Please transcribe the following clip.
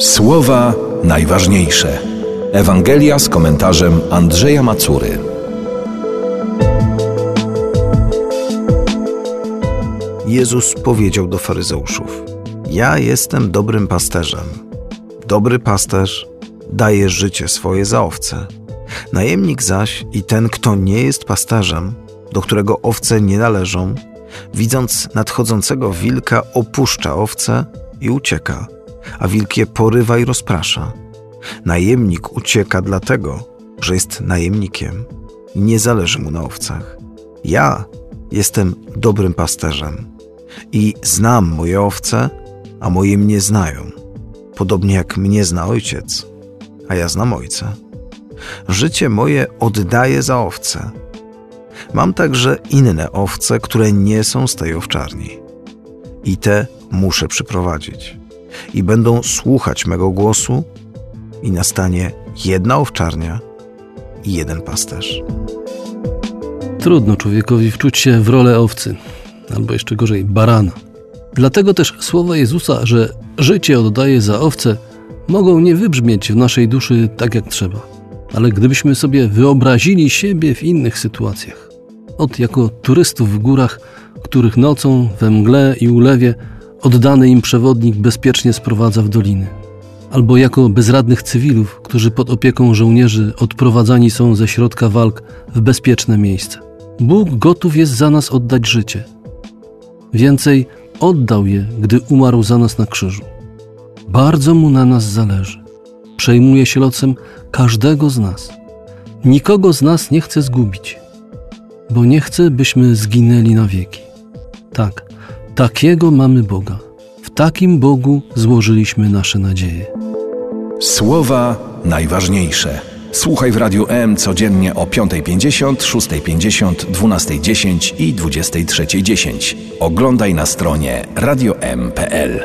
Słowa najważniejsze. Ewangelia z komentarzem Andrzeja Macury. Jezus powiedział do faryzeuszów: Ja jestem dobrym pasterzem. Dobry pasterz daje życie swoje za owce. Najemnik zaś i ten, kto nie jest pasterzem, do którego owce nie należą, widząc nadchodzącego wilka, opuszcza owce i ucieka a wilk je porywa i rozprasza. Najemnik ucieka dlatego, że jest najemnikiem i nie zależy mu na owcach. Ja jestem dobrym pasterzem i znam moje owce, a moje mnie znają, podobnie jak mnie zna ojciec, a ja znam ojca. Życie moje oddaję za owce. Mam także inne owce, które nie są z tej owczarni. I te muszę przyprowadzić i będą słuchać mego głosu, i nastanie jedna owczarnia i jeden pasterz. Trudno człowiekowi wczuć się w rolę owcy, albo jeszcze gorzej, barana. Dlatego też słowa Jezusa, że życie oddaje za owce, mogą nie wybrzmieć w naszej duszy tak jak trzeba. Ale gdybyśmy sobie wyobrazili siebie w innych sytuacjach, od jako turystów w górach, których nocą, we mgle i ulewie oddany im przewodnik bezpiecznie sprowadza w doliny, albo jako bezradnych cywilów, którzy pod opieką żołnierzy odprowadzani są ze środka walk w bezpieczne miejsce. Bóg gotów jest za nas oddać życie. Więcej oddał je, gdy umarł za nas na krzyżu. Bardzo mu na nas zależy. Przejmuje się losem każdego z nas. Nikogo z nas nie chce zgubić, bo nie chce, byśmy zginęli na wieki. Tak, Takiego mamy Boga. W takim Bogu złożyliśmy nasze nadzieje. Słowa najważniejsze. Słuchaj w Radiu M codziennie o 5.50, 6.50, 12.10 i 23.10. Oglądaj na stronie radiom.pl.